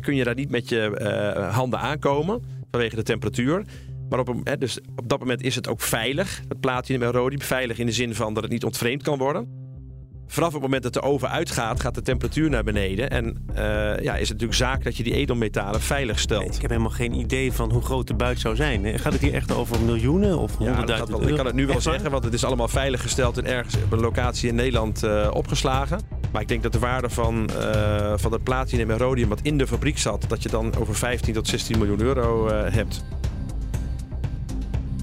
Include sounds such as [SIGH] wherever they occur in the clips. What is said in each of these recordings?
kun je daar niet met je uh, handen aankomen vanwege de temperatuur. Maar op, dus op dat moment is het ook veilig, het platinum en rhodium. Veilig in de zin van dat het niet ontvreemd kan worden. Vanaf het moment dat de oven uitgaat, gaat de temperatuur naar beneden. En uh, ja, is het natuurlijk zaak dat je die edelmetalen veilig stelt. Ik heb helemaal geen idee van hoe groot de buit zou zijn. Gaat het hier echt over miljoenen of honderdduizenden ja, Ik kan het nu wel zeggen, want het is allemaal veilig gesteld en ergens op een locatie in Nederland uh, opgeslagen. Maar ik denk dat de waarde van, uh, van het platinum en rhodium wat in de fabriek zat, dat je dan over 15 tot 16 miljoen euro hebt.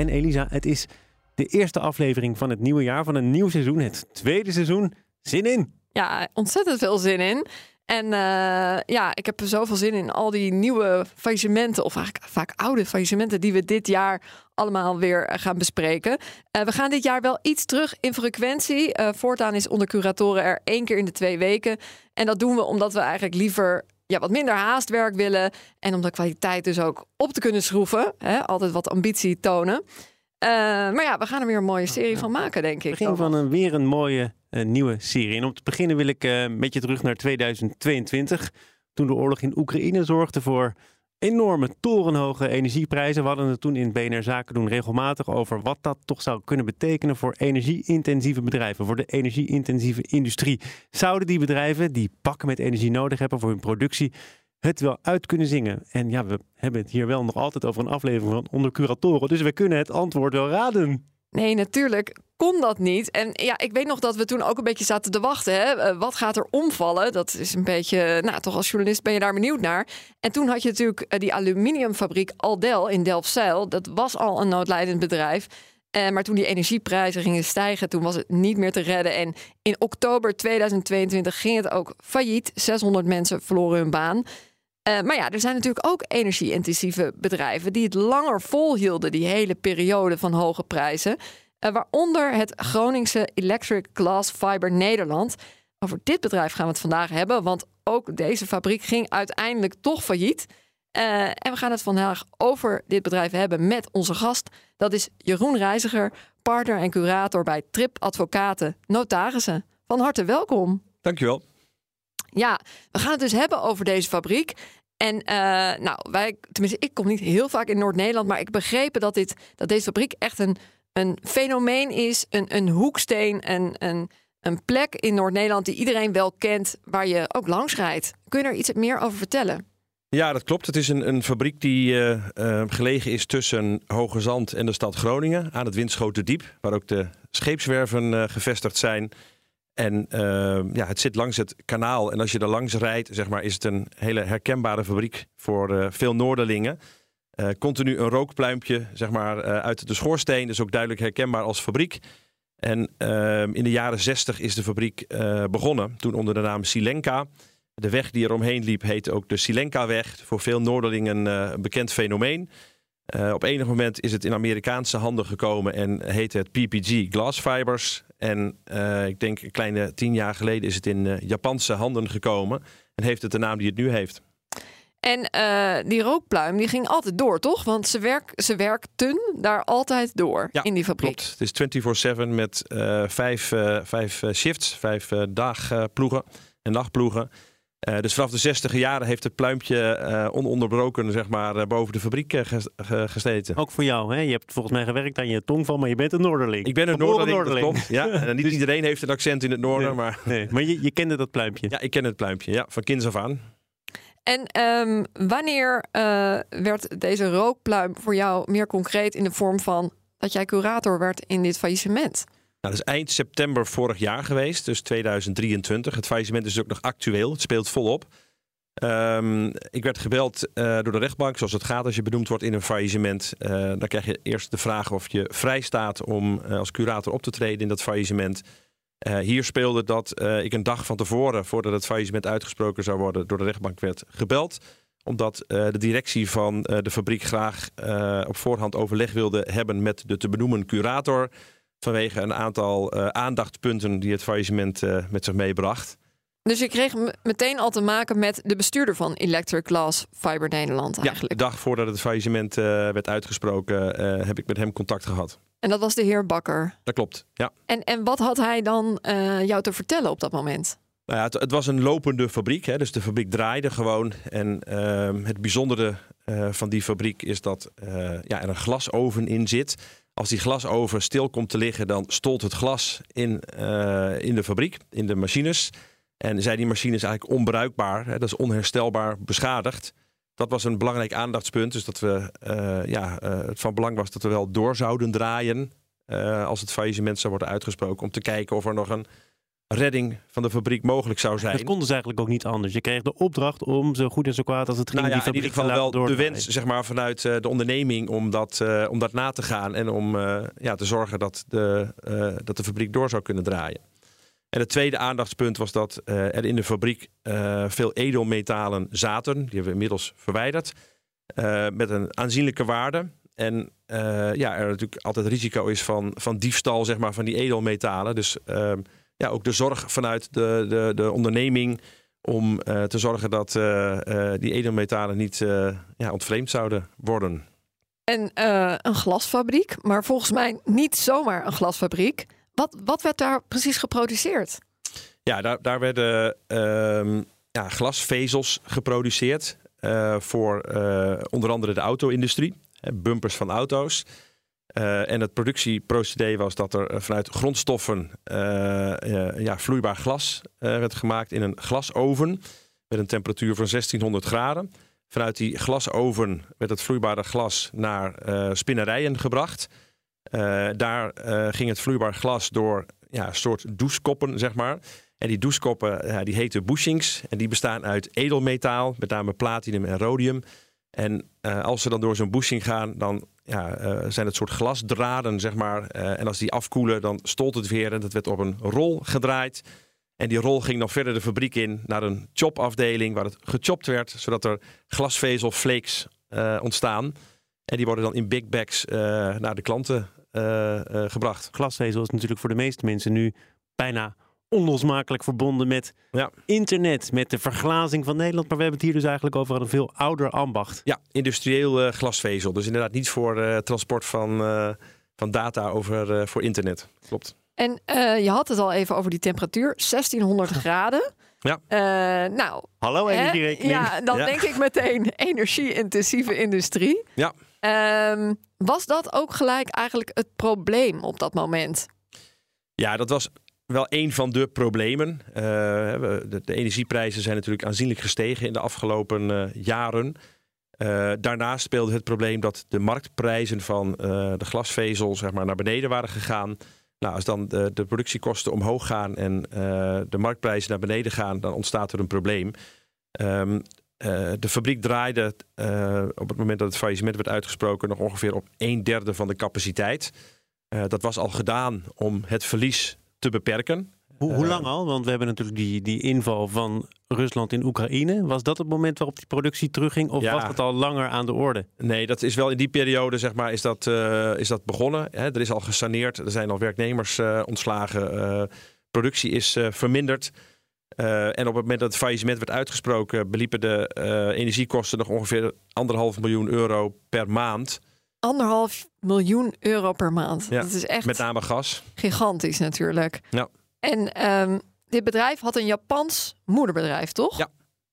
En Elisa, het is de eerste aflevering van het nieuwe jaar, van een nieuw seizoen, het tweede seizoen. Zin in! Ja, ontzettend veel zin in. En uh, ja, ik heb er zoveel zin in al die nieuwe faillissementen, of eigenlijk vaak oude faillissementen, die we dit jaar allemaal weer gaan bespreken. Uh, we gaan dit jaar wel iets terug in frequentie. Voortaan is onder curatoren er één keer in de twee weken. En dat doen we omdat we eigenlijk liever ja, wat minder haastwerk willen. En om de kwaliteit dus ook op te kunnen schroeven. Hè? Altijd wat ambitie tonen. Uh, maar ja, we gaan er weer een mooie serie van maken, denk ik. Begin van een, weer een mooie uh, nieuwe serie. En om te beginnen wil ik uh, met je terug naar 2022. Toen de oorlog in Oekraïne zorgde voor enorme torenhoge energieprijzen. We hadden het toen in BNR Zaken doen regelmatig over wat dat toch zou kunnen betekenen voor energie-intensieve bedrijven, voor de energie-intensieve industrie. Zouden die bedrijven die pakken met energie nodig hebben voor hun productie het wel uit kunnen zingen? En ja, we hebben het hier wel nog altijd over een aflevering van onder curatoren, dus we kunnen het antwoord wel raden. Nee, natuurlijk kon dat niet. En ja, ik weet nog dat we toen ook een beetje zaten te wachten. Hè? Eh, wat gaat er omvallen? Dat is een beetje, nou toch als journalist ben je daar benieuwd naar. En toen had je natuurlijk eh, die aluminiumfabriek Aldel in Delfzijl. Dat was al een noodlijdend bedrijf. Uh, maar toen die energieprijzen gingen stijgen, toen was het niet meer te redden. En in oktober 2022 ging het ook failliet. 600 mensen verloren hun baan. Uh, maar ja, er zijn natuurlijk ook energie-intensieve bedrijven die het langer volhielden, die hele periode van hoge prijzen. Uh, waaronder het Groningse Electric Glass Fiber Nederland. Over dit bedrijf gaan we het vandaag hebben, want ook deze fabriek ging uiteindelijk toch failliet. Uh, en we gaan het vandaag over dit bedrijf hebben met onze gast. Dat is Jeroen Reiziger, partner en curator bij Trip Advocaten Notarissen. Van harte welkom. Dankjewel. Ja, we gaan het dus hebben over deze fabriek. En uh, nou, wij, tenminste, ik kom niet heel vaak in Noord-Nederland, maar ik begrepen dat, dit, dat deze fabriek echt een, een fenomeen is, een, een hoeksteen, een, een, een plek in Noord-Nederland die iedereen wel kent, waar je ook langs rijdt. Kun je er iets meer over vertellen? Ja, dat klopt. Het is een, een fabriek die uh, uh, gelegen is tussen Hoge Zand en de stad Groningen aan het Winschoterdiep, waar ook de scheepswerven gevestigd zijn. En uh, ja, het zit langs het kanaal. En als je er langs rijdt, zeg maar, is het een hele herkenbare fabriek voor uh, veel Noorderlingen. Uh, continu een rookpluimpje zeg maar, uit de schoorsteen. Dus ook duidelijk herkenbaar als fabriek. En ehm, in de jaren zestig is de fabriek begonnen. Toen onder de naam Silenka. De weg die er omheen liep heette ook de Silenka-weg. Voor veel Noorderlingen een bekend fenomeen. Op enig moment is het in Amerikaanse handen gekomen en heette het PPG Glass Fibers. En uh, ik denk een kleine tien jaar geleden is het in uh, Japanse handen gekomen en heeft het de naam die het nu heeft. En die rookpluim die ging altijd door, toch? Want ze, werk, ze werkten daar altijd door ja, in die fabriek. Klopt. Het is 24-7 met vijf, vijf shifts, vijf dagploegen en nachtploegen. Uh, dus vanaf de 60 jaren heeft het pluimpje uh, ononderbroken zeg maar, uh, boven de fabriek gesteten. Ook voor jou, hè? Je hebt volgens mij gewerkt aan je tongval, maar je bent een Noorderling. Ik ben een Noorderling, Noorderling. klopt. Ja. [LAUGHS] En niet dus... iedereen heeft een accent in het noorden, nee, maar... Nee, maar je, je kende dat pluimpje? Ja, ik ken het pluimpje, ja, van kinds af aan. En ehm, wanneer uh, werd deze rookpluim voor jou meer concreet in de vorm van dat jij curator werd in dit faillissement? Nou, dat is eind september vorig jaar geweest, dus 2023. Het faillissement is ook nog actueel, het speelt volop. Um, ik werd gebeld uh, door de rechtbank, zoals het gaat als je benoemd wordt in een faillissement. Uh, dan krijg je eerst de vraag of je vrij staat om uh, als curator op te treden in dat faillissement. hier speelde dat ik een dag van tevoren, voordat het faillissement uitgesproken zou worden, door de rechtbank werd gebeld. Omdat de directie van de fabriek graag op voorhand overleg wilde hebben met de te benoemen curator. Vanwege een aantal aandachtspunten die het faillissement met zich meebracht. Dus je kreeg meteen al te maken met de bestuurder van Electric Glass Fiber Nederland eigenlijk. Ja, de dag voordat het faillissement uh, werd uitgesproken uh, heb ik met hem contact gehad. En dat was de heer Bakker? Dat klopt, ja. En, en wat had hij dan uh, jou te vertellen op dat moment? Nou ja, het, het, was een lopende fabriek, hè, dus de fabriek draaide gewoon. En ehm, het bijzondere van die fabriek is dat ja, er een glasoven in zit. Als die glasoven stil komt te liggen, dan stolt het glas in, in de fabriek, in de machines. En zijn die machines eigenlijk onbruikbaar. Hè, dat is onherstelbaar beschadigd. Dat was een belangrijk aandachtspunt. Dus dat we, uh, ja, uh, het van belang was dat we wel door zouden draaien. Als het faillissement zou worden uitgesproken. Om te kijken of er nog een redding van de fabriek mogelijk zou zijn. Dat konden ze eigenlijk ook niet anders. Je kreeg de opdracht om zo goed en zo kwaad als het ging. Nou ja, die in ieder geval wel de wens zeg maar, vanuit de onderneming om dat, om dat na te gaan. En om ja, te zorgen dat de, dat de fabriek door zou kunnen draaien. En het tweede aandachtspunt was dat er in de fabriek veel edelmetalen zaten. Die hebben we inmiddels verwijderd. Met een aanzienlijke waarde. En ja, er natuurlijk altijd risico is van, van diefstal zeg maar, van die edelmetalen. Dus ehm, ja, ook de zorg vanuit de, de, de onderneming om te zorgen dat die edelmetalen niet ja, ontvreemd zouden worden. En een glasfabriek, maar volgens mij niet zomaar een glasfabriek. Wat, wat werd daar precies geproduceerd? Ja, daar, daar werden uh, ja, glasvezels geproduceerd voor onder andere de auto-industrie, bumpers van auto's. Uh, en het productieprocedé was dat er vanuit grondstoffen ja, vloeibaar glas werd gemaakt in een glasoven met een temperatuur van 1600 graden. Vanuit die glasoven werd het vloeibare glas naar spinnerijen gebracht. Daar ging het vloeibaar glas door ja, een soort douchekoppen, zeg maar. En die douchekoppen die heten bushings. En die bestaan uit edelmetaal, met name platinum en rhodium. En als ze dan door zo'n bushing gaan, dan ja, zijn het soort glasdraden, zeg maar. en als die afkoelen, dan stolt het weer en dat werd op een rol gedraaid. En die rol ging dan verder de fabriek in naar een chopafdeling waar het gechopt werd, zodat er glasvezelflakes ontstaan. En die worden dan in big bags uh, naar de klanten uh, uh, gebracht. Glasvezel is natuurlijk voor de meeste mensen nu bijna onlosmakelijk verbonden met ja. internet, met de verglazing van Nederland. Maar we hebben het hier dus eigenlijk over een veel ouder ambacht. Ja, industrieel glasvezel. Dus inderdaad niet voor transport van, van data over, voor internet. Klopt. En je had het al even over die temperatuur, 1600 [LAUGHS] graden. Ja. Uh, nou, Hallo energierekening. Ja, dan ja. denk ik meteen [LAUGHS] energie-intensieve industrie. Ja. Um, was dat ook gelijk eigenlijk het probleem op dat moment? Ja, dat was wel een van de problemen. Uh, de, de, energieprijzen zijn natuurlijk aanzienlijk gestegen in de afgelopen uh, jaren. Uh, daarnaast speelde het probleem dat de marktprijzen van de glasvezel zeg maar, naar beneden waren gegaan. Nou, als dan de, de productiekosten omhoog gaan en de marktprijzen naar beneden gaan, dan ontstaat er een probleem. Uh, de fabriek draaide op het moment dat het faillissement werd uitgesproken nog ongeveer op een derde van de capaciteit. Dat was al gedaan om het verlies te beperken. Hoe, hoe, lang al? Want we hebben natuurlijk die, die inval van Rusland in Oekraïne. Was dat het moment waarop die productie terugging? Of ja. was het al langer aan de orde? Nee, dat is wel in die periode zeg maar, is, dat, is dat begonnen. Hè? Er is al gesaneerd. Er zijn al werknemers ontslagen. productie is verminderd. En op het moment dat het faillissement werd uitgesproken, beliepen de energiekosten nog ongeveer anderhalf miljoen euro per maand. Anderhalf miljoen euro per maand. Ja, dat is echt. Met name gas. Gigantisch natuurlijk. Ja. En um, dit bedrijf had een Japans moederbedrijf, toch? Ja.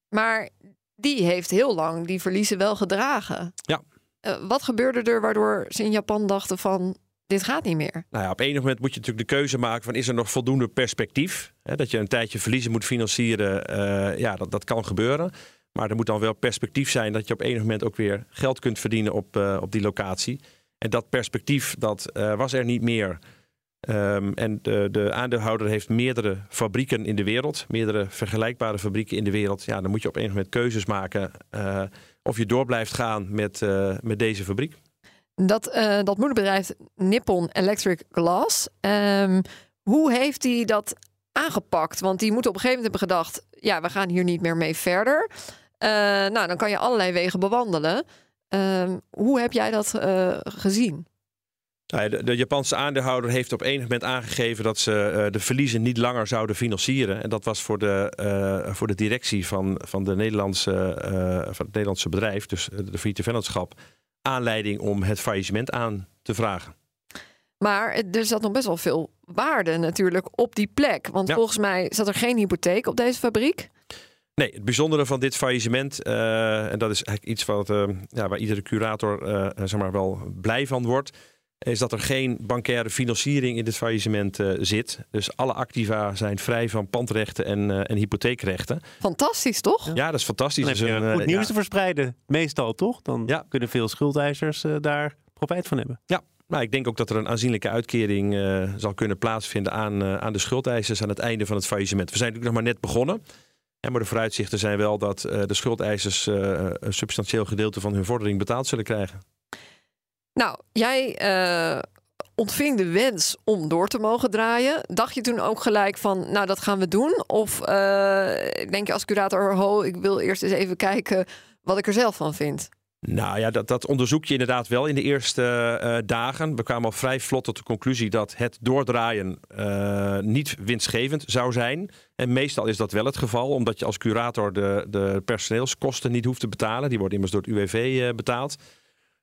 Maar die heeft heel lang die verliezen wel gedragen. Ja. Uh, wat gebeurde er waardoor ze in Japan dachten van dit gaat niet meer. Nou ja, op enig moment moet je natuurlijk de keuze maken van is er nog voldoende perspectief? Hè, dat je een tijdje verliezen moet financieren, uh, ja, dat, dat kan gebeuren. Maar er moet dan wel perspectief zijn dat je op enig moment ook weer geld kunt verdienen op, uh, op die locatie. En dat perspectief dat, uh, was er niet meer. Um, en de, de, aandeelhouder heeft meerdere fabrieken in de wereld, meerdere vergelijkbare fabrieken in de wereld. Ja, dan moet je op enig moment keuzes maken uh, of je door blijft gaan met, met deze fabriek. Dat, dat moederbedrijf Nippon Electric Glass, um, hoe heeft hij dat aangepakt? Want die moeten op een gegeven moment hebben gedacht: ja, we gaan hier niet meer mee verder. Uh, nou, dan kan je allerlei wegen bewandelen. Uh, hoe heb jij dat uh, gezien? Nou de, Japanse aandeelhouder heeft op enig moment aangegeven dat ze uh, de verliezen niet langer zouden financieren. En dat was voor de, voor de directie van, van, de Nederlandse, van het Nederlandse bedrijf, dus de failliete vennootschap, aanleiding om het faillissement aan te vragen. Maar er zat nog best wel veel waarde natuurlijk op die plek. Want ja. volgens mij zat er geen hypotheek op deze fabriek. Nee, het bijzondere van dit faillissement, uh, en dat is eigenlijk iets wat, uh, ja, waar iedere curator uh, zeg maar wel blij van wordt, is dat er geen bankaire financiering in dit faillissement zit. Dus alle activa zijn vrij van pandrechten en, en hypotheekrechten. Fantastisch, toch? Ja, dat is fantastisch. Dan heb je dus goed nieuws ja. te verspreiden, meestal toch? Dan ja. kunnen veel schuldeisers daar profijt van hebben. Ja, nou, ik denk ook dat er een aanzienlijke uitkering uh, zal kunnen plaatsvinden aan, uh, aan de schuldeisers aan het einde van het faillissement. We zijn natuurlijk nog maar net begonnen. Maar de vooruitzichten zijn wel dat uh, de schuldeisers een substantieel gedeelte van hun vordering betaald zullen krijgen. Nou, jij ontving de wens om door te mogen draaien. Dacht je toen ook gelijk van, nou dat gaan we doen? Of denk je als curator, ho, ik wil eerst eens even kijken wat ik er zelf van vind? Nou ja, dat, dat onderzoek je inderdaad wel in de eerste uh, dagen. We kwamen al vrij vlot tot de conclusie dat het doordraaien uh, niet winstgevend zou zijn. En meestal is dat wel het geval, omdat je als curator de, de personeelskosten niet hoeft te betalen. Die worden immers door het UWV uh, eh, betaald.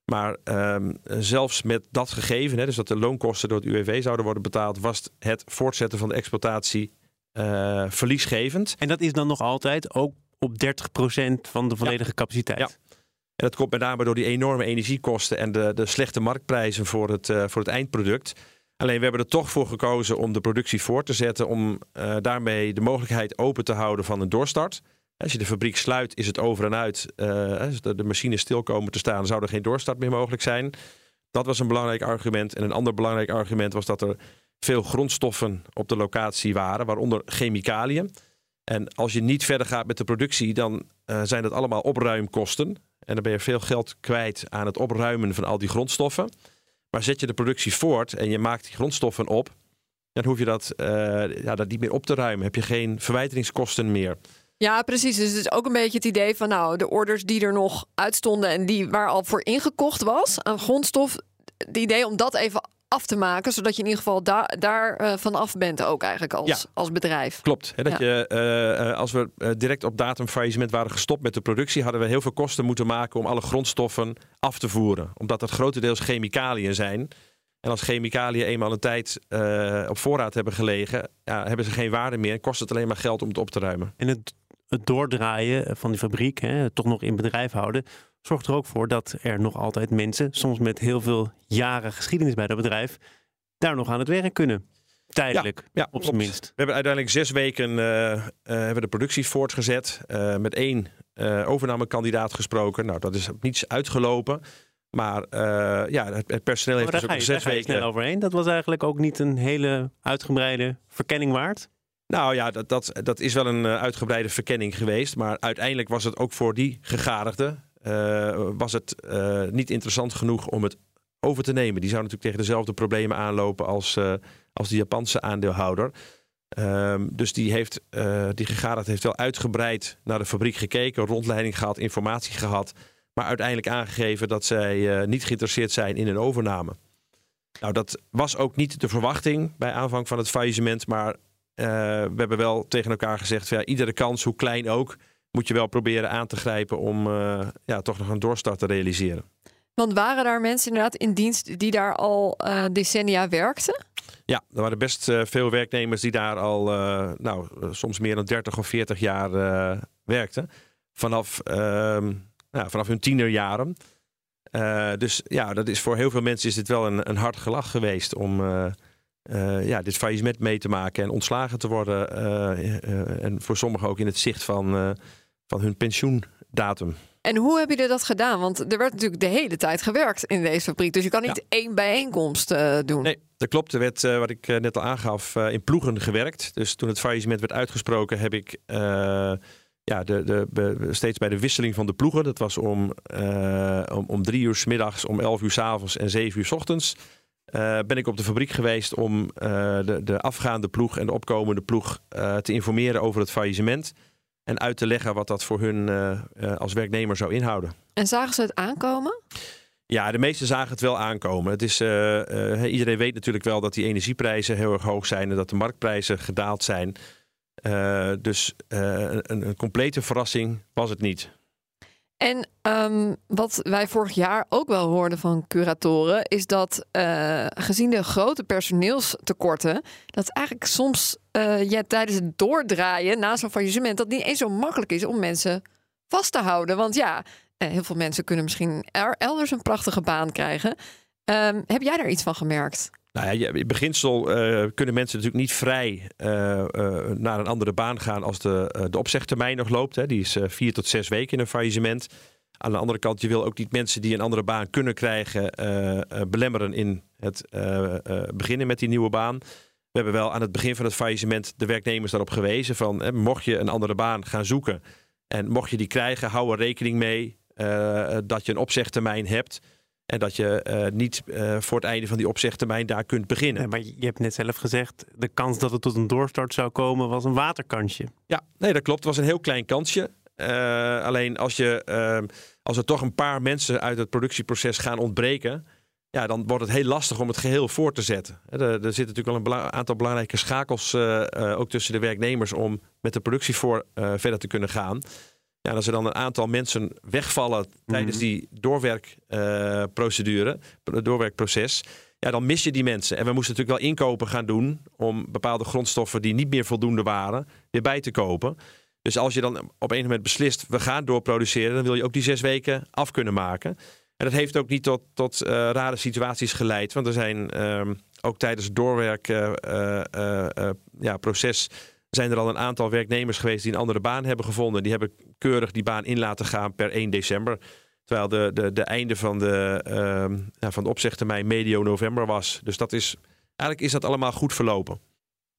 Maar um, zelfs met dat gegeven, hè, dus dat de loonkosten door het UWV zouden worden betaald, was het voortzetten van de exploitatie verliesgevend. En dat is dan nog altijd ook op 30% van de volledige ja. capaciteit? Ja. En dat komt met name door die enorme energiekosten en de, de slechte marktprijzen voor het, uh, voor het eindproduct. Alleen we hebben er toch voor gekozen om de productie voor te zetten, om uh, daarmee de mogelijkheid open te houden van een doorstart. Als je de fabriek sluit, is het over en uit. Uh, als de, machines stil komen te staan, zou er geen doorstart meer mogelijk zijn. Dat was een belangrijk argument. En een ander belangrijk argument was dat er veel grondstoffen op de locatie waren, waaronder chemicaliën. En als je niet verder gaat met de productie, dan zijn dat allemaal opruimkosten. En dan ben je veel geld kwijt aan het opruimen van al die grondstoffen. Maar zet je de productie voort en je maakt die grondstoffen op, dan hoef je dat, uh, ja, dat niet meer op te ruimen. Heb je geen verwijderingskosten meer. Ja, precies. Dus het is ook een beetje het idee van nou, de orders die er nog uitstonden en die waar al voor ingekocht was aan grondstof. Het idee om dat even af te maken, zodat je in ieder geval da daar uh, vanaf bent ook eigenlijk als, ja. als bedrijf. Klopt. Hè, dat ja. je, uh, als we direct op datum faillissement waren gestopt met de productie, hadden we heel veel kosten moeten maken om alle grondstoffen af te voeren. Omdat dat grotendeels chemicaliën zijn. En als chemicaliën eenmaal een tijd op voorraad hebben gelegen, ja, hebben ze geen waarde meer. Kost het alleen maar geld om het op te ruimen. En het, het doordraaien van die fabriek, hè, toch nog in bedrijf houden, zorgt er ook voor dat er nog altijd mensen, soms met heel veel jaren geschiedenis bij dat bedrijf, daar nog aan het werk kunnen. Tijdelijk, ja, ja, op zijn minst. We hebben uiteindelijk zes weken uh, uh, hebben de productie voortgezet. Uh, met één overnamekandidaat gesproken. Nou, dat is niets uitgelopen. Maar ja, het, het personeel heeft maar dus ook je, zes weken... snel overheen. Dat was eigenlijk ook niet een hele uitgebreide verkenning waard. Nou ja, dat, dat, dat is wel een uitgebreide verkenning geweest. Maar uiteindelijk was het ook voor die gegadigden uh, was het uh, niet interessant genoeg om het over te nemen. Die zou natuurlijk tegen dezelfde problemen aanlopen als, uh, als de Japanse aandeelhouder. Um, dus die, heeft, die gegadigd heeft wel uitgebreid naar de fabriek gekeken, rondleiding gehad, informatie gehad. Maar uiteindelijk aangegeven dat zij niet geïnteresseerd zijn in een overname. Nou, dat was ook niet de verwachting bij aanvang van het faillissement. Maar we hebben wel tegen elkaar gezegd: ja, iedere kans, hoe klein ook, moet je wel proberen aan te grijpen om uh, ja, toch nog een doorstart te realiseren. Want waren daar mensen inderdaad in dienst die daar al uh, decennia werkten? Ja, er waren best uh, veel werknemers die daar al, nou, soms meer dan 30 of 40 jaar werkten. Vanaf, ehm, vanaf hun tienerjaren. dus ja, dat is voor heel veel mensen is dit wel een, een hard gelach geweest om ja, dit faillissement mee te maken en ontslagen te worden. en voor sommigen ook in het zicht van van hun pensioen datum. En hoe heb je dat gedaan? Want er werd natuurlijk de hele tijd gewerkt in deze fabriek. Dus je kan niet één bijeenkomst uh, doen. Nee, dat klopt. Er werd, uh, wat ik uh, net al aangaf, in ploegen gewerkt. Dus toen het faillissement werd uitgesproken, heb ik ja, de, de, de, steeds bij de wisseling van de ploegen. Dat was om, om, om drie uur s middags, om elf uur s avonds en zeven uur s ochtends. ben ik op de fabriek geweest om de, de afgaande ploeg en de opkomende ploeg te informeren over het faillissement. En uit te leggen wat dat voor hun uh, als werknemer zou inhouden. En zagen ze het aankomen? Ja, de meesten zagen het wel aankomen. Het is, uh, iedereen weet natuurlijk wel dat die energieprijzen heel erg hoog zijn en dat de marktprijzen gedaald zijn. dus een, een complete verrassing was het niet. En um, wat wij vorig jaar ook wel hoorden van curatoren, is dat uh, gezien de grote personeelstekorten, dat eigenlijk soms uh, tijdens het doordraaien na zo'n faillissement, dat niet eens zo makkelijk is om mensen vast te houden. Want ja, uh, heel veel mensen kunnen misschien elders een prachtige baan krijgen. Um, heb jij daar iets van gemerkt? Nou ja, in beginsel kunnen mensen natuurlijk niet vrij naar een andere baan gaan als de, de opzegtermijn nog loopt. Hè. Die is vier tot zes weken in een faillissement. Aan de andere kant, je wil ook niet mensen die een andere baan kunnen krijgen, belemmeren in het beginnen met die nieuwe baan. We hebben wel aan het begin van het faillissement de werknemers daarop gewezen van mocht je een andere baan gaan zoeken en mocht je die krijgen, hou er rekening mee dat je een opzegtermijn hebt. En dat je uh, niet uh, voor het einde van die opzegtermijn daar kunt beginnen. Nee, maar je hebt net zelf gezegd, de kans dat het tot een doorstart zou komen was een waterkansje. Ja, nee, dat klopt. Het was een heel klein kansje. Uh, alleen als, je, als er toch een paar mensen uit het productieproces gaan ontbreken, ja, dan wordt het heel lastig om het geheel voor te zetten. Er, er zitten natuurlijk wel een aantal belangrijke schakels ook tussen de werknemers om met de productie voor verder te kunnen gaan. Ja, als er dan een aantal mensen wegvallen tijdens mhm. die doorwerkprocedure, uh, doorwerkproces, ja, dan mis je die mensen. En we moesten natuurlijk wel inkopen gaan doen om bepaalde grondstoffen die niet meer voldoende waren, weer bij te kopen. Dus als je dan op een moment beslist, we gaan doorproduceren, dan wil je ook die zes weken af kunnen maken. En dat heeft ook niet tot, tot uh, rare situaties geleid. Want er zijn um, ook tijdens het doorwerkproces uh, ja, zijn er al een aantal werknemers geweest die een andere baan hebben gevonden. Die hebben keurig die baan in laten gaan per 1 december. Terwijl de, de, de einde van de, uh, van de opzegtermijn medio november was. Dus dat is, eigenlijk is dat allemaal goed verlopen.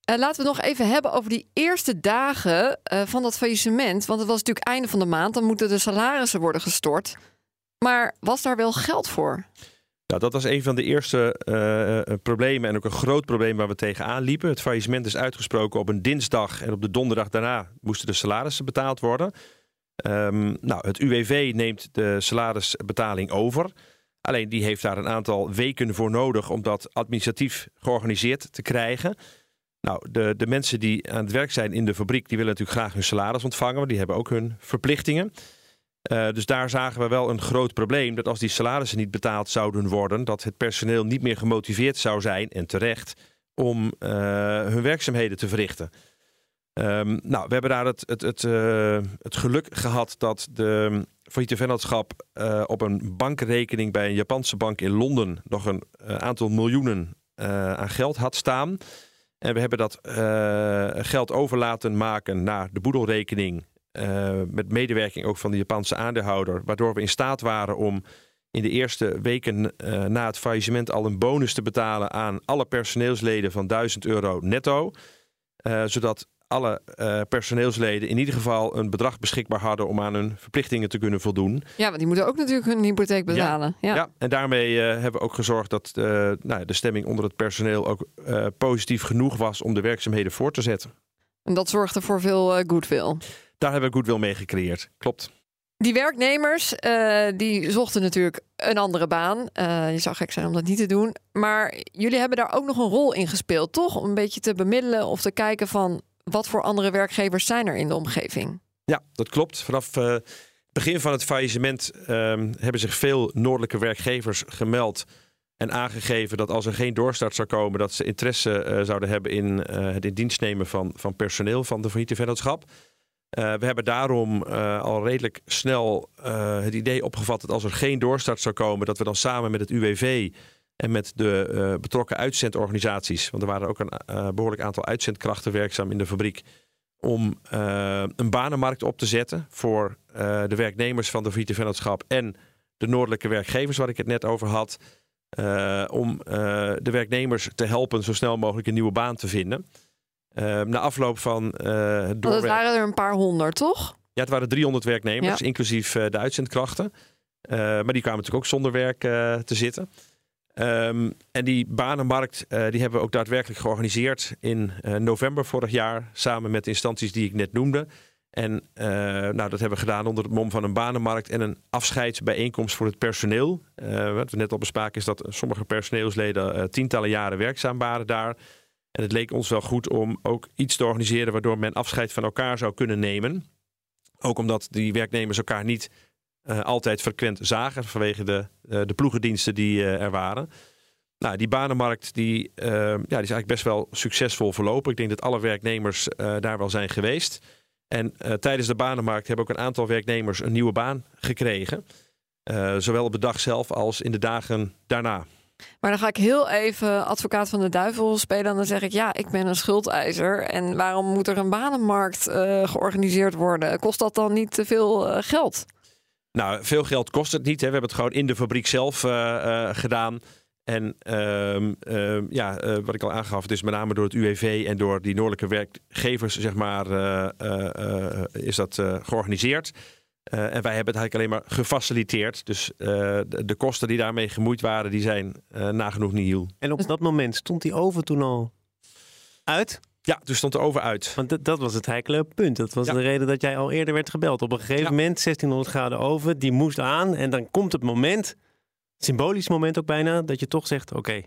Uh, laten we nog even hebben over die eerste dagen uh, van dat faillissement. Want het was natuurlijk einde van de maand. Dan moeten de salarissen worden gestort. Maar was daar wel geld voor? Nou, dat was een van de eerste uh, problemen en ook een groot probleem waar we tegenaan liepen. Het faillissement is uitgesproken op een dinsdag en op de donderdag daarna moesten de salarissen betaald worden. Um, nou, het UWV neemt de salarisbetaling over. Alleen die heeft daar een aantal weken voor nodig om dat administratief georganiseerd te krijgen. Nou, de, de mensen die aan het werk zijn in de fabriek, die willen natuurlijk graag hun salaris ontvangen, want die hebben ook hun verplichtingen. Uh, dus daar zagen we wel een groot probleem dat als die salarissen niet betaald zouden worden, dat het personeel niet meer gemotiveerd zou zijn, en terecht, om uh, hun werkzaamheden te verrichten. Um, nou, we hebben daar het, het, het, uh, het geluk gehad dat de failliete vennootschap op een bankrekening bij een Japanse bank in Londen nog een aantal miljoenen aan geld had staan. En we hebben dat geld over laten maken naar de boedelrekening met medewerking ook van de Japanse aandeelhouder, waardoor we in staat waren om in de eerste weken na het faillissement al een bonus te betalen aan alle personeelsleden van 1000 euro netto. Zodat alle personeelsleden in ieder geval een bedrag beschikbaar hadden om aan hun verplichtingen te kunnen voldoen. Ja, want die moeten ook natuurlijk hun hypotheek betalen. Ja, ja. en daarmee hebben we ook gezorgd dat nou, de stemming onder het personeel ook positief genoeg was om de werkzaamheden voor te zetten. En dat zorgde voor veel goodwill daar hebben we goodwill mee gecreëerd. Klopt. Die werknemers die zochten natuurlijk een andere baan. Je zou gek zijn om dat niet te doen. Maar jullie hebben daar ook nog een rol in gespeeld, toch? Om een beetje te bemiddelen of te kijken van wat voor andere werkgevers zijn er in de omgeving. Ja, dat klopt. Vanaf het begin van het faillissement ehm, hebben zich veel noordelijke werkgevers gemeld en aangegeven dat als er geen doorstart zou komen, dat ze interesse zouden hebben in het in dienst nemen van, van personeel van de failliete vennootschap. We hebben daarom al redelijk snel het idee opgevat dat als er geen doorstart zou komen, dat we dan samen met het UWV en met de betrokken uitzendorganisaties, want er waren ook een behoorlijk aantal uitzendkrachten werkzaam in de fabriek, om een banenmarkt op te zetten voor de werknemers van de Vrije Vennootschap en de noordelijke werkgevers, waar ik het net over had. om de werknemers te helpen zo snel mogelijk een nieuwe baan te vinden. na afloop van het. Want het waren er een paar honderd, toch? Ja, het waren 300 werknemers, inclusief de uitzendkrachten. maar die kwamen natuurlijk ook zonder werk te zitten. Um, en die banenmarkt uh, die hebben we ook daadwerkelijk georganiseerd in uh, november vorig jaar. Samen met instanties die ik net noemde. En uh, nou, dat hebben we gedaan onder het mom van een banenmarkt en een afscheidsbijeenkomst voor het personeel. wat we net al bespraken is dat sommige personeelsleden tientallen jaren werkzaam waren daar. En het leek ons wel goed om ook iets te organiseren waardoor men afscheid van elkaar zou kunnen nemen. Ook omdat die werknemers elkaar niet uh, altijd frequent zagen vanwege de, uh, de ploegendiensten die uh, er waren. Nou, die banenmarkt die, ja, die is eigenlijk best wel succesvol verlopen. Ik denk dat alle werknemers daar wel zijn geweest. En tijdens de banenmarkt hebben ook een aantal werknemers een nieuwe baan gekregen. zowel op de dag zelf als in de dagen daarna. Maar dan ga ik heel even advocaat van de duivel spelen. En dan zeg ik, ja, ik ben een schuldeiser. En waarom moet er een banenmarkt georganiseerd worden? Kost dat dan niet te veel geld? Nou, veel geld kost het niet. Hè. We hebben het gewoon in de fabriek zelf uh, uh, gedaan. En uh, ja, uh, wat ik al aangaf, het is met name door het UWV en door die noordelijke werkgevers, zeg maar, is dat georganiseerd. en wij hebben het eigenlijk alleen maar gefaciliteerd. Dus de, de, kosten die daarmee gemoeid waren, die zijn nagenoeg nihil. En op dat moment stond die oven toen al uit? Ja, toen stond de oven uit. Want dat was het heikele punt. Dat was de reden dat jij al eerder werd gebeld. Op een gegeven moment, 1600 graden oven, die moest aan. En dan komt het moment, symbolisch moment ook bijna, dat je toch zegt: oké,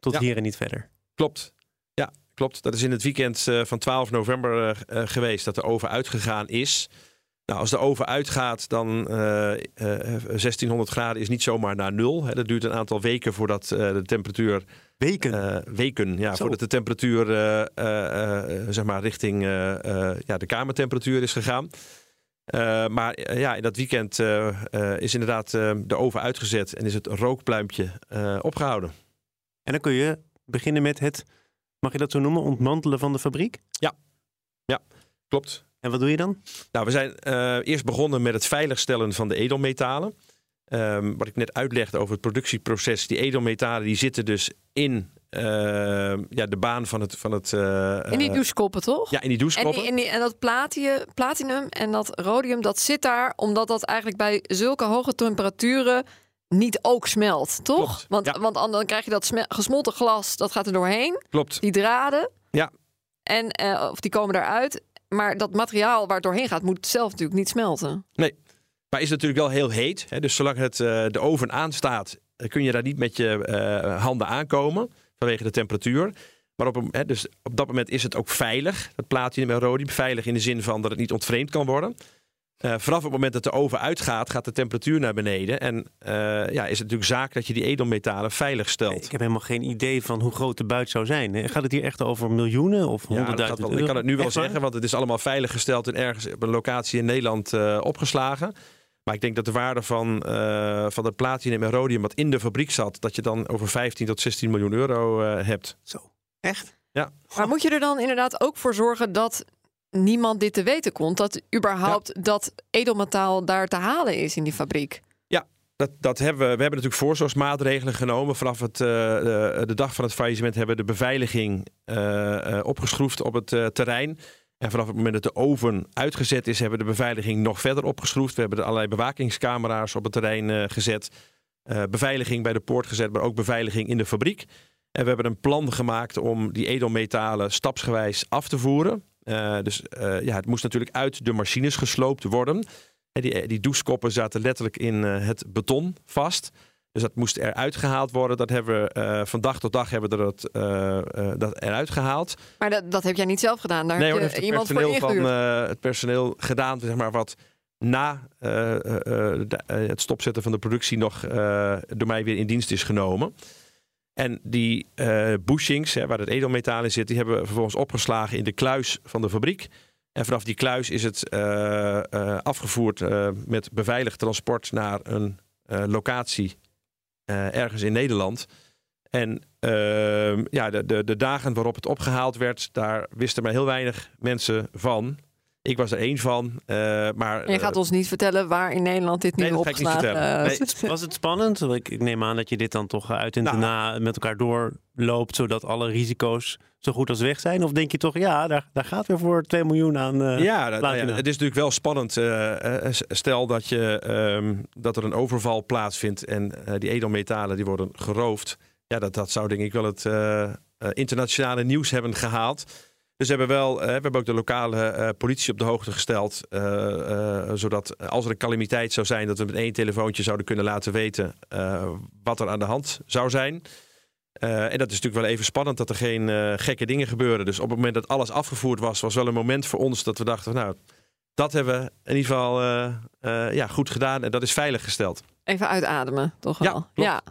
tot hier en niet verder. Klopt. Ja, klopt. Dat is in het weekend uh, van 12 november uh, geweest dat de oven uitgegaan is. Nou, als de oven uitgaat, dan uh, 1600 graden is niet zomaar naar nul. Hè. Dat duurt een aantal weken voordat de temperatuur Weken? Uh, weken, ja. Zo. Voordat de temperatuur uh, uh, zeg maar richting ja, de kamertemperatuur is gegaan. maar ja, in dat weekend is inderdaad de oven uitgezet en is het rookpluimpje opgehouden. En dan kun je beginnen met het, mag je dat zo noemen, ontmantelen van de fabriek? Ja, ja klopt. En wat doe je dan? Nou, we zijn eerst begonnen met het veiligstellen van de edelmetalen. Um, wat ik net uitlegde over het productieproces. Die edelmetalen die zitten dus in uh, ja, de baan van het... Van het uh, in die douchekoppen, toch? Ja, in die douchekoppen. En, die, en, en dat platinum, platinum en dat rhodium, dat zit daar omdat dat eigenlijk bij zulke hoge temperaturen niet ook smelt, toch? Klopt, want, ja. want dan krijg je dat gesmolten glas, dat gaat er doorheen. Klopt. Die draden. Ja. En, uh, of die komen eruit. Maar dat materiaal waar het doorheen gaat, moet zelf natuurlijk niet smelten. Nee, maar is natuurlijk wel heel heet. Hè? Dus zolang het, uh, de oven aanstaat, kun je daar niet met je uh, handen aankomen. Vanwege de temperatuur. Maar op, hè, dus op dat moment is het ook veilig. Dat platinum en rhodium. Veilig in de zin van dat het niet ontvreemd kan worden. Uh, vanaf het moment dat de oven uitgaat, gaat de temperatuur naar beneden. En uh, ja, is het natuurlijk zaak dat je die edelmetalen veilig stelt. Ik heb helemaal geen idee van hoe groot de buit zou zijn. Gaat het hier echt over miljoenen of honderdduizend ja, Ik kan het nu wel zeggen, want het is allemaal veilig gesteld en ergens op een locatie in Nederland uh, opgeslagen. Maar ik denk dat de waarde van, uh, van het platinum en rhodium wat in de fabriek zat, dat je dan over 15 tot 16 miljoen euro uh, hebt. Zo, echt? Ja. Maar moet je er dan inderdaad ook voor zorgen dat niemand dit te weten komt? Dat überhaupt ja. dat edelmetaal daar te halen is in die fabriek? Ja, dat, dat hebben we. We hebben natuurlijk voorzorgsmaatregelen genomen. Vanaf het, uh, de, de, dag van het faillissement hebben we de beveiliging opgeschroefd op het terrein. En vanaf het moment dat de oven uitgezet is, hebben we de beveiliging nog verder opgeschroefd. We hebben er allerlei bewakingscamera's op het terrein uh, gezet. Uh, beveiliging bij de poort gezet, maar ook beveiliging in de fabriek. En we hebben een plan gemaakt om die edelmetalen stapsgewijs af te voeren. Uh, dus ja, het moest natuurlijk uit de machines gesloopt worden. En die, die douchekoppen zaten letterlijk in het beton vast. Dus dat moest eruit gehaald worden. Dat hebben we uh, van dag tot dag hebben we dat, uh, uh, dat eruit gehaald. Maar dat, dat heb jij niet zelf gedaan? Daar nee, heb je heeft iemand het personeel voor van het personeel gedaan, zeg maar, wat na de, het stopzetten van de productie nog door mij weer in dienst is genomen. En die bushings, hè, waar het edelmetaal in zit, die hebben we vervolgens opgeslagen in de kluis van de fabriek. En vanaf die kluis is het afgevoerd met beveiligd transport naar een locatie uh, ergens in Nederland. En ehm, ja, de, de, de dagen waarop het opgehaald werd, daar wisten maar heel weinig mensen van. Ik was er één van. eh, maar, je gaat eh, ons niet vertellen waar in Nederland dit nu Nee, dat ga ik niet opgeslagen vertellen. eh, Nee. Was het spannend? Ik, ik neem aan dat je dit dan toch uit en Nou. na met elkaar doorloopt, zodat alle risico's zo goed als weg zijn? Of denk je toch, ja, daar, daar gaat weer voor 2 miljoen aan. eh, ja, nou, nou ja, het is natuurlijk wel spannend. stel dat, je, ehm, dat er een overval plaatsvindt en eh, die edelmetalen die worden geroofd. Ja, dat, dat zou denk ik wel het internationale nieuws hebben gehaald. Dus we hebben wel, eh, we hebben ook de lokale eh, politie op de hoogte gesteld. eh, zodat als er een calamiteit zou zijn, dat we met één telefoontje zouden kunnen laten weten wat er aan de hand zou zijn. En dat is natuurlijk wel even spannend dat er geen gekke dingen gebeuren. Dus op het moment dat alles afgevoerd was, was wel een moment voor ons dat we dachten, nou, dat hebben we in ieder geval ja, goed gedaan en dat is veilig gesteld. Even uitademen, toch Ja, wel? klopt. Ja.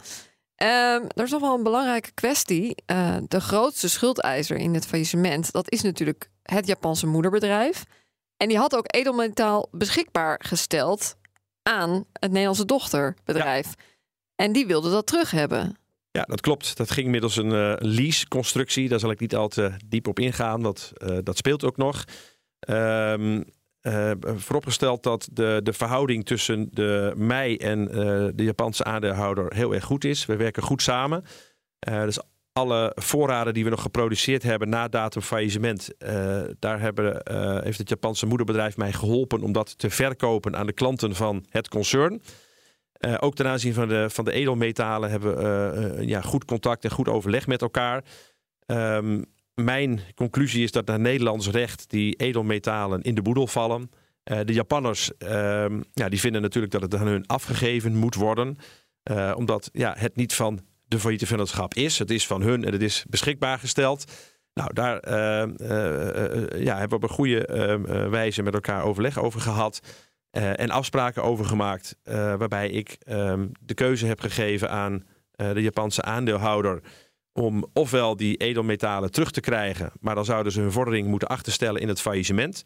Ehm, er is nog wel een belangrijke kwestie. Eh, de grootste schuldeiser in het faillissement, dat is natuurlijk het Japanse moederbedrijf. En die had ook edelmetaal beschikbaar gesteld aan het Nederlandse dochterbedrijf. En die wilde dat terug hebben. Ja, dat klopt. Dat ging middels een eh, lease-constructie. Daar zal ik niet al te diep op ingaan. Dat, eh, dat speelt ook nog. Ehm, eh, vooropgesteld dat de, de verhouding tussen de, mij en eh, de Japanse aandeelhouder heel erg goed is. We werken goed samen. Eh, dus alle voorraden die we nog geproduceerd hebben na datum faillissement, eh, daar hebben, eh, heeft het Japanse moederbedrijf mij geholpen om dat te verkopen aan de klanten van het concern. Eh, ook ten aanzien van de, van de edelmetalen hebben we eh, eh, ja, goed contact en goed overleg met elkaar. Ehm, mijn conclusie is dat naar Nederlands recht die edelmetalen in de boedel vallen. Eh, de Japanners ehm, ja, die vinden natuurlijk dat het aan hun afgegeven moet worden. Eh, omdat ja, het niet van de failliete vennootschap is. Het is van hun en het is beschikbaar gesteld. Nou, daar eh, ja, hebben we op een goede eh, eh, wijze met elkaar overleg over gehad. eh, en afspraken over gemaakt. waarbij ik ehm, de keuze heb gegeven aan de Japanse aandeelhouder. Om ofwel die edelmetalen terug te krijgen. maar dan zouden ze hun vordering moeten achterstellen in het faillissement.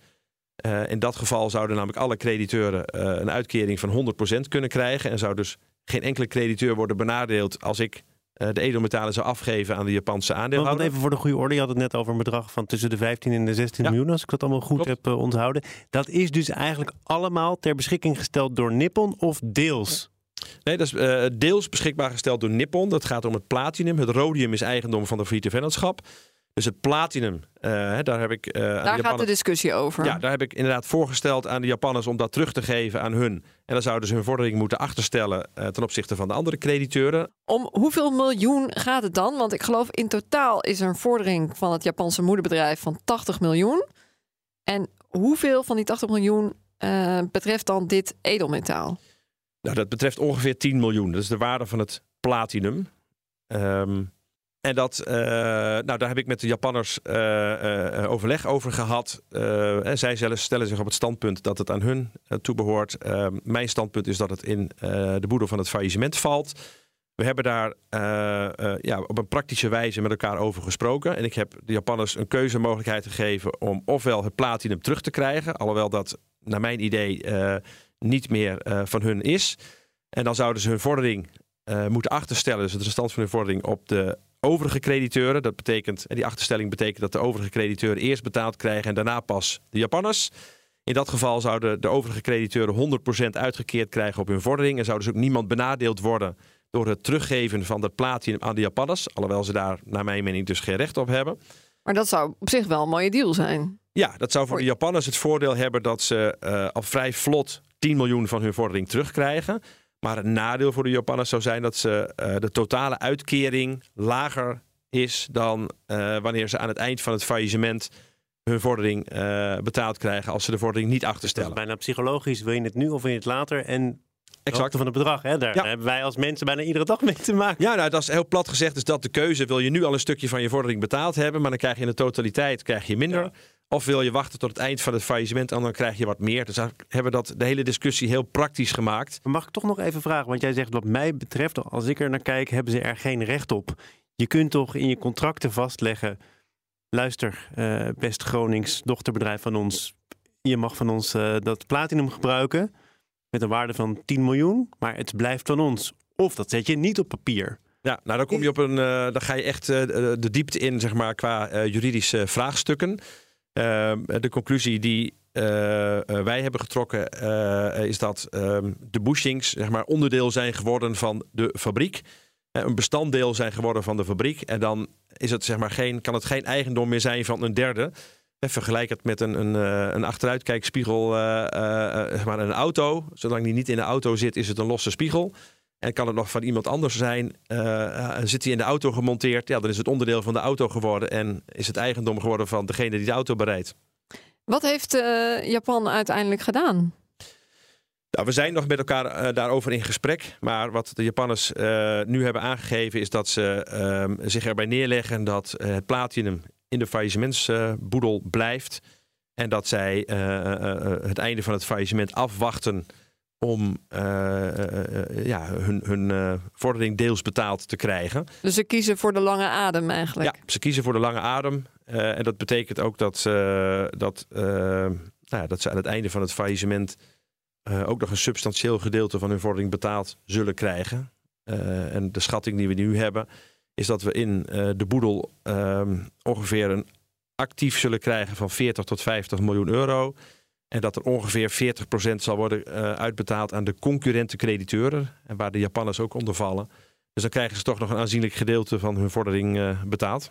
Eh, in dat geval zouden namelijk alle crediteuren eh, een uitkering van 100% kunnen krijgen. En zou dus geen enkele crediteur worden benadeeld als ik eh, de edelmetalen zou afgeven aan de Japanse Want aandeelhouder. even voor de goede orde, je had het net over een bedrag van tussen de 15 en de 16 Ja. miljoen, als ik dat allemaal goed Klopt. heb onthouden. Dat is dus eigenlijk allemaal ter beschikking gesteld door Nippon of deels? Nee, dat is eh, deels beschikbaar gesteld door Nippon. Dat gaat om het platinum. Het rhodium is eigendom van de Failliete Vennootschap. Dus het platinum, eh, daar heb ik eh, aan de Daar gaat de discussie over. Ja, daar heb ik inderdaad voorgesteld aan de Japanners om dat terug te geven aan hun. En dan zouden ze hun vordering moeten achterstellen ten opzichte van de andere crediteuren. Om hoeveel miljoen gaat het dan? Want ik geloof in totaal is er een vordering van het Japanse moederbedrijf van 80 miljoen. En hoeveel van die 80 miljoen betreft dan dit edelmetaal? Nou, dat betreft ongeveer 10 miljoen. Dat is de waarde van het platinum. Ehm, en dat, eh, nou, daar heb ik met de Japanners eh, eh, overleg over gehad. Eh, en zij zelf stellen zich op het standpunt dat het aan hun eh, toebehoort. Ehm, mijn standpunt is dat het in de boedel van het faillissement valt. We hebben daar ja, op een praktische wijze met elkaar over gesproken. En ik heb de Japanners een keuzemogelijkheid gegeven om ofwel het platinum terug te krijgen. Alhoewel dat naar mijn idee niet meer eh, van hun is. En dan zouden ze hun vordering eh, moeten achterstellen, dus het restant van hun vordering, op de overige crediteuren. Dat betekent, en die achterstelling betekent dat de overige crediteuren eerst betaald krijgen en daarna pas de Japanners. In dat geval zouden de overige crediteuren 100% uitgekeerd krijgen op hun vordering. En zou dus ook niemand benadeeld worden door het teruggeven van dat platinum aan de Japanners. Alhoewel ze daar, naar mijn mening, dus geen recht op hebben. Maar dat zou op zich wel een mooie deal zijn. Ja, dat zou voor de Japanners het voordeel hebben dat ze eh, al vrij vlot 10 miljoen van hun vordering terugkrijgen. Maar het nadeel voor de Japanners zou zijn dat ze eh, de totale uitkering lager is dan eh, wanneer ze aan het eind van het faillissement hun vordering eh, betaald krijgen als ze de vordering niet achterstellen. bijna psychologisch. Wil je het nu of wil je het later? En Exact. van het bedrag, hè? daar Ja. hebben wij als mensen bijna iedere dag mee te maken. Ja, nou, dat is heel plat gezegd. Is dat de keuze? Wil je nu al een stukje van je vordering betaald hebben, maar dan krijg je in de totaliteit krijg je minder. Ja. Of wil je wachten tot het eind van het faillissement en dan krijg je wat meer. Dus daar hebben we dat, de hele discussie heel praktisch gemaakt. Maar mag ik toch nog even vragen? Want jij zegt wat mij betreft, als ik er naar kijk, hebben ze er geen recht op. Je kunt toch in je contracten vastleggen. Luister, eh, best Gronings dochterbedrijf van ons. Je mag van ons eh, dat platinum gebruiken. Met een waarde van 10 miljoen. Maar het blijft van ons. Of dat zet je niet op papier. Ja, nou dan kom je op een, uh, dan ga je echt uh, de diepte in, zeg maar, qua uh, juridische vraagstukken. Ehm, de conclusie die wij hebben getrokken is dat ehm, de bushings, zeg maar, onderdeel zijn geworden van de fabriek. een bestanddeel zijn geworden van de fabriek. En dan is het, zeg maar, geen, kan het geen eigendom meer zijn van een derde. Vergelijk het met een, een, een achteruitkijkspiegel, zeg maar een auto. Zolang die niet in de auto zit, is het een losse spiegel. En kan het nog van iemand anders zijn? Uh, zit hij in de auto gemonteerd? Ja, dan is het onderdeel van de auto geworden en is het eigendom geworden van degene die de auto bereidt. Wat heeft uh, Japan uiteindelijk gedaan? Nou, we zijn nog met elkaar uh, daarover in gesprek. Maar wat de Japanners nu hebben aangegeven is dat ze ehm, zich erbij neerleggen dat het platinum in de faillissementsboedel blijft. En dat zij het einde van het faillissement afwachten om uh, ja, hun, hun vordering deels betaald te krijgen. Dus ze kiezen voor de lange adem eigenlijk? Ja, ze kiezen voor de lange adem. en dat betekent ook dat, dat, nou, dat ze aan het einde van het faillissement ook nog een substantieel gedeelte van hun vordering betaald zullen krijgen. en de schatting die we nu hebben, is dat we in de boedel ehm, ongeveer een actief zullen krijgen van 40 tot 50 miljoen euro. En dat er ongeveer 40% zal worden uh, uitbetaald aan de concurrente crediteuren. En waar de Japanners ook onder vallen. Dus dan krijgen ze toch nog een aanzienlijk gedeelte van hun vordering uh, betaald.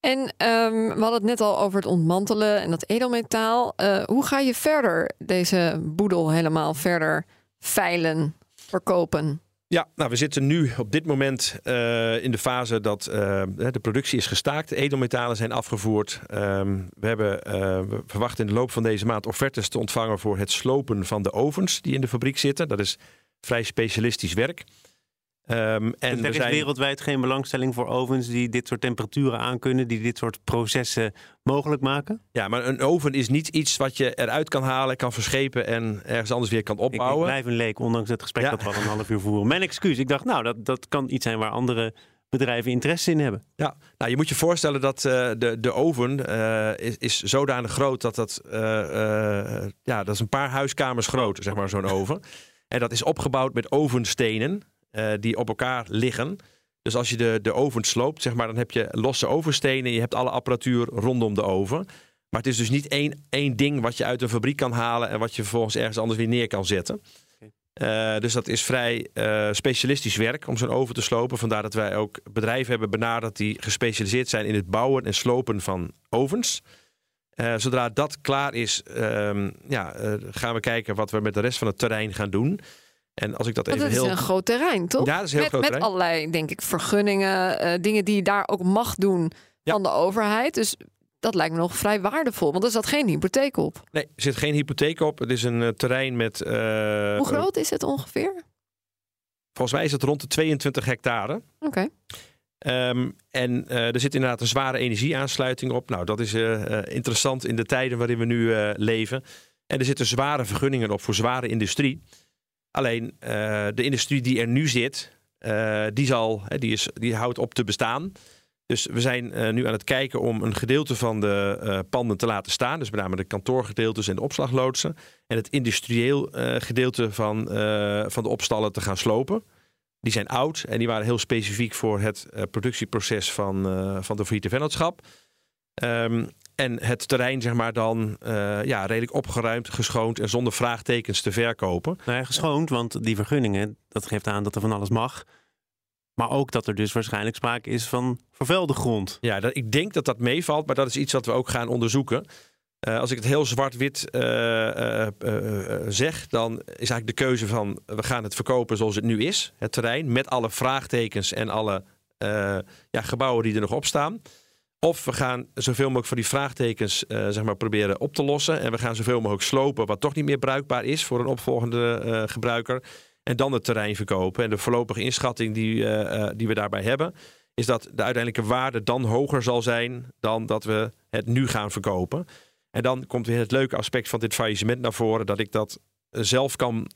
En um, we hadden het net al over het ontmantelen en dat edelmetaal. Hoe ga je verder deze boedel helemaal verder veilen, verkopen? Ja, nou, we zitten nu op dit moment uh, in de fase dat uh, de productie is gestaakt. De edelmetalen zijn afgevoerd. Um, we, hebben, uh, we verwachten in de loop van deze maand offertes te ontvangen voor het slopen van de ovens die in de fabriek zitten. Dat is vrij specialistisch werk. Um, en dus er is zijn... wereldwijd geen belangstelling voor ovens die dit soort temperaturen aankunnen, die dit soort processen mogelijk maken? Ja, maar een oven is niet iets wat je eruit kan halen, kan verschepen en ergens anders weer kan opbouwen. Ik, ik blijf een leek, ondanks het gesprek ja. dat we al een half uur voeren. Mijn excuus, ik dacht, nou, dat, dat kan iets zijn waar andere bedrijven interesse in hebben. Ja, nou, je moet je voorstellen dat uh, de, de oven uh, is, is zodanig groot dat dat, uh, ja, dat is een paar huiskamers groot, zeg maar, zo'n oven. En dat is opgebouwd met ovenstenen. Uh, die op elkaar liggen. Dus als je de, de oven sloopt, zeg maar, dan heb je losse ovenstenen. Je hebt alle apparatuur rondom de oven. Maar het is dus niet één, één ding wat je uit een fabriek kan halen en wat je vervolgens ergens anders weer neer kan zetten. Uh, dus dat is vrij uh, specialistisch werk om zo'n oven te slopen. Vandaar dat wij ook bedrijven hebben benaderd die gespecialiseerd zijn in het bouwen en slopen van ovens. Uh, zodra dat klaar is, um, ja, gaan we kijken wat we met de rest van het terrein gaan doen. En als ik dat even dat heel... is een groot terrein, toch? Ja, dat is heel met, groot met terrein. allerlei, denk ik, vergunningen, uh, dingen die je daar ook mag doen ja. van de overheid. Dus dat lijkt me nog vrij waardevol, want er zat geen hypotheek op. Nee, er zit geen hypotheek op. Het is een uh, terrein met... Uh, Hoe groot is het ongeveer? Volgens mij is het rond de 22 hectare. Oké. Okay. Um, en er zit inderdaad een zware energieaansluiting op. Nou, dat is interessant in de tijden waarin we nu leven. En er zitten zware vergunningen op voor zware industrie. Alleen uh, de industrie die er nu zit, uh, die, zal, die, is, die houdt op te bestaan. Dus we zijn uh, nu aan het kijken om een gedeelte van de panden te laten staan. Dus met name de kantoorgedeeltes en de opslagloodsen. En het industrieel gedeelte van, van de opstallen te gaan slopen. Die zijn oud en die waren heel specifiek voor het productieproces van, van de Friete Vennootschap. Um, en het terrein, zeg maar, dan uh, ja, redelijk opgeruimd, geschoond en zonder vraagtekens te verkopen. Nou ja, geschoond, want die vergunningen, dat geeft aan dat er van alles mag. Maar ook dat er dus waarschijnlijk sprake is van vervuilde grond. Ja, dat, ik denk dat dat meevalt, maar dat is iets wat we ook gaan onderzoeken. Uh, als ik het heel zwart-wit uh, zeg, dan is eigenlijk de keuze van we gaan het verkopen zoals het nu is, het terrein, met alle vraagtekens en alle ja, gebouwen die er nog op staan. Of we gaan zoveel mogelijk van die vraagtekens uh, zeg maar proberen op te lossen. En we gaan zoveel mogelijk slopen wat toch niet meer bruikbaar is voor een opvolgende uh, gebruiker. En dan het terrein verkopen. En de voorlopige inschatting die, uh, die we daarbij hebben, is dat de uiteindelijke waarde dan hoger zal zijn dan dat we het nu gaan verkopen. En dan komt weer het leuke aspect van dit faillissement naar voren, dat ik dat zelf kan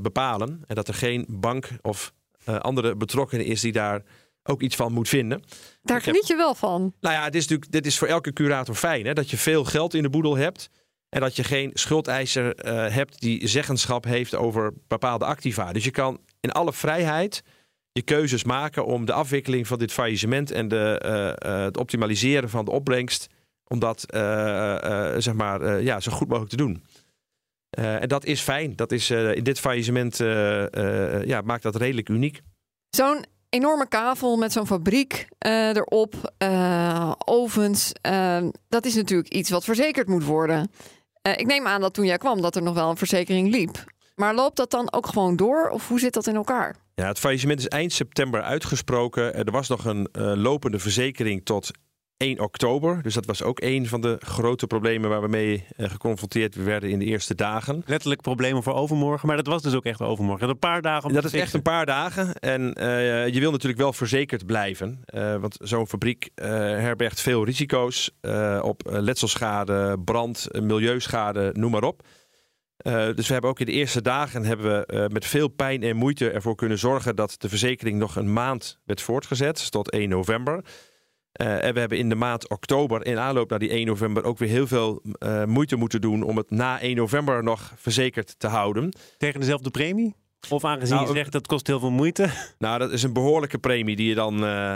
bepalen. En dat er geen bank of andere betrokkenen is die daar ook iets van moet vinden. Daar geniet je wel van. Nou ja, dit is natuurlijk dit is voor elke curator fijn. Hè? Dat je veel geld in de boedel hebt. En dat je geen schuldeiser uh, hebt die zeggenschap heeft over bepaalde activa. Dus je kan in alle vrijheid je keuzes maken om de afwikkeling van dit faillissement en de, uh, het optimaliseren van de opbrengst, om dat zeg maar, ja, zo goed mogelijk te doen. en dat is fijn. Dat is in dit faillissement ja, maakt dat redelijk uniek. Zo'n enorme kavel met zo'n fabriek erop, ovens. dat is natuurlijk iets wat verzekerd moet worden. ik neem aan dat toen jij kwam dat er nog wel een verzekering liep. Maar loopt dat dan ook gewoon door of hoe zit dat in elkaar? Ja, het faillissement is eind september uitgesproken. Er was nog een lopende verzekering tot 1 oktober. Dus dat was ook een van de grote problemen waar we mee uh, geconfronteerd werden in de eerste dagen. Letterlijk problemen voor overmorgen, maar dat was dus ook echt overmorgen. Een paar dagen. Om dat is echt een paar dagen. En uh, je wil natuurlijk wel verzekerd blijven. want zo'n fabriek herbergt veel risico's op letselschade, brand, milieuschade, noem maar op. Dus we hebben ook in de eerste dagen hebben we met veel pijn en moeite ervoor kunnen zorgen dat de verzekering nog een maand werd voortgezet, dus tot 1 november. Uh, en we hebben in de maand oktober, in aanloop naar die 1 november, ook weer heel veel moeite moeten doen om het na 1 november nog verzekerd te houden. Tegen dezelfde premie? Of aangezien nou, je zegt dat kost heel veel moeite? [LAUGHS] Nou, dat is een behoorlijke premie die je dan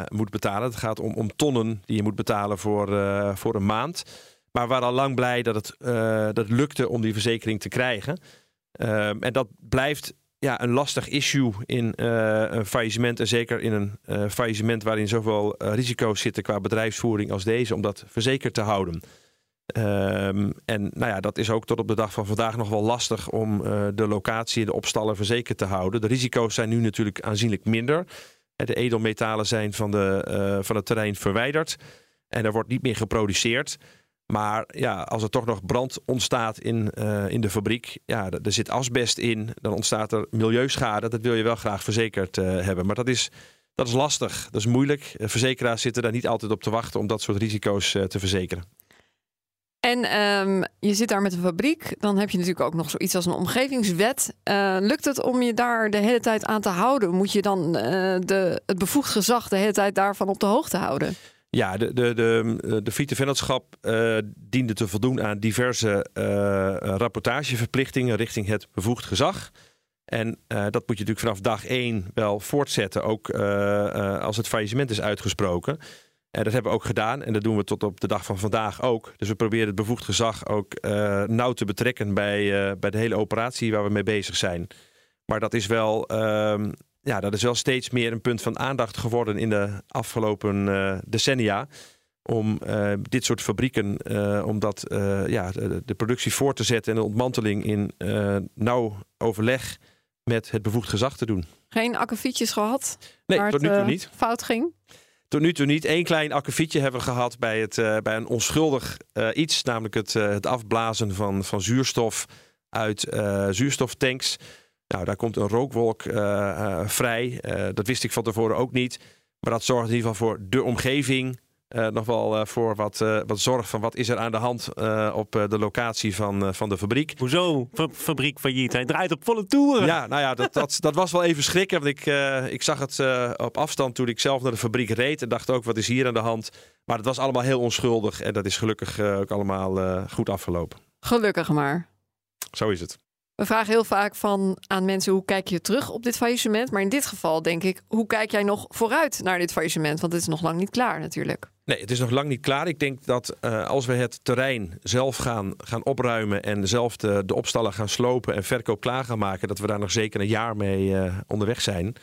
moet betalen. Het gaat om, om tonnen die je moet betalen voor, voor een maand. Maar we waren al lang blij dat het, dat lukte om die verzekering te krijgen. Uh, en dat blijft ja, een lastig issue in uh, een faillissement. En zeker in een uh, faillissement waarin zoveel risico's zitten qua bedrijfsvoering als deze, om dat verzekerd te houden. Um, en nou ja, dat is ook tot op de dag van vandaag nog wel lastig om de locatie en de opstallen verzekerd te houden. De risico's zijn nu natuurlijk aanzienlijk minder. De edelmetalen zijn van, de, van het terrein verwijderd. En er wordt niet meer geproduceerd. Maar ja, als er toch nog brand ontstaat in, uh, in de fabriek, ja, er zit asbest in, dan ontstaat er milieuschade. Dat wil je wel graag verzekerd uh, hebben. Maar dat is, dat is lastig, dat is moeilijk. Verzekeraars zitten daar niet altijd op te wachten om dat soort risico's te verzekeren. En um, je zit daar met een fabriek, dan heb je natuurlijk ook nog zoiets als een omgevingswet. lukt het om je daar de hele tijd aan te houden? Moet je dan de, het bevoegd gezag de hele tijd daarvan op de hoogte houden? Ja, de, de, de, de Friete Vennootschap uh, diende te voldoen aan diverse uh, rapportageverplichtingen richting het bevoegd gezag. En dat moet je natuurlijk vanaf dag één wel voortzetten, ook als het faillissement is uitgesproken. En dat hebben we ook gedaan en dat doen we tot op de dag van vandaag ook. Dus we proberen het bevoegd gezag ook nauw te betrekken bij, bij de hele operatie waar we mee bezig zijn. Maar dat is wel ehm, ja, dat is wel steeds meer een punt van aandacht geworden in de afgelopen uh, decennia. Om uh, dit soort fabrieken, uh, om dat, ja, de, de, productie voor te zetten en de ontmanteling in nauw overleg met het bevoegd gezag te doen. Geen akkefietjes gehad? Nee, tot nu toe niet. Fout ging? Tot nu toe niet. Eén klein akkefietje hebben we gehad bij, het, bij een onschuldig iets, namelijk het, het afblazen van, van zuurstof uit zuurstoftanks. Nou, daar komt een rookwolk eh, eh, vrij. Eh, dat wist ik van tevoren ook niet. Maar dat zorgt in ieder geval voor de omgeving. nog wel voor wat, wat zorg van wat is er aan de hand op de locatie van, van de fabriek. Hoezo fabriek failliet? Hij draait op volle toeren. Ja, nou ja, dat, dat, dat was wel even schrikken. Want ik, ik zag het op afstand toen ik zelf naar de fabriek reed. En dacht ook, wat is hier aan de hand? Maar het was allemaal heel onschuldig. En dat is gelukkig ook allemaal goed afgelopen. Gelukkig maar. Zo is het. We vragen heel vaak van aan mensen hoe kijk je terug op dit faillissement. Maar in dit geval denk ik, hoe kijk jij nog vooruit naar dit faillissement? Want het is nog lang niet klaar natuurlijk. Nee, het is nog lang niet klaar. Ik denk dat uh, als we het terrein zelf gaan, gaan opruimen en zelf de, de opstallen gaan slopen en verkoop klaar gaan maken, dat we daar nog zeker een jaar mee uh, onderweg zijn.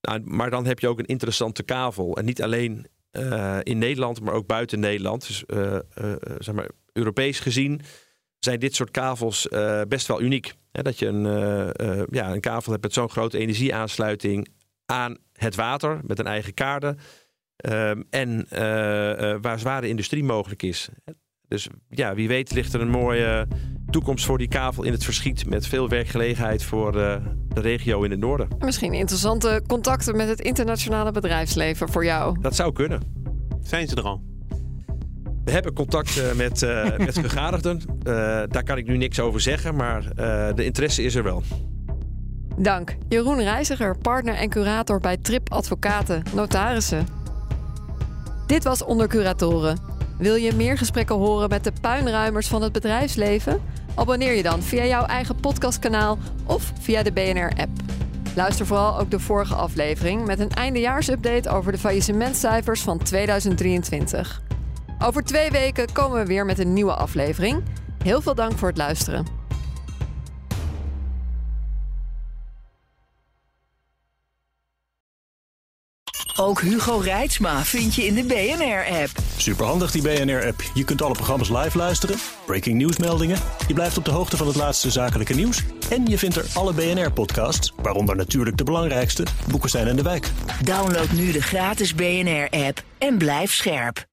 Nou, maar dan heb je ook een interessante kavel. En niet alleen uh, in Nederland, maar ook buiten Nederland. Dus zeg maar, Europees gezien zijn dit soort kavels uh, best wel uniek. dat je een, uh, uh, ja, een kavel hebt met zo'n grote energieaansluiting aan het water met een eigen kaarde. Ehm, en waar zware industrie mogelijk is. Dus ja, wie weet ligt er een mooie toekomst voor die kavel in het verschiet. Met veel werkgelegenheid voor de regio in het noorden. Misschien interessante contacten met het internationale bedrijfsleven voor jou. Dat zou kunnen. Zijn ze er al? We hebben contact met, uh, [LAUGHS] met gegadigden. Uh, daar kan ik nu niks over zeggen, maar uh, de interesse is er wel. Dank. Jeroen Reiziger, partner en curator bij Trip Advocaten, notarissen. Dit was Onder Curatoren. Wil je meer gesprekken horen met de puinruimers van het bedrijfsleven? Abonneer je dan via jouw eigen podcastkanaal of via de BNR-app. Luister vooral ook de vorige aflevering met een eindejaarsupdate over de faillissementcijfers van 2023. Over twee weken komen we weer met een nieuwe aflevering. Heel veel dank voor het luisteren. Ook Hugo Reitsma vind je in de BNR-app. Superhandig die BNR-app. Je kunt alle programma's live luisteren, breaking nieuwsmeldingen. Je blijft op de hoogte van het laatste zakelijke nieuws. En je vindt er alle BNR-podcasts, waaronder natuurlijk de belangrijkste, Boeken zijn in de wijk. Download nu de gratis BNR-app en blijf scherp.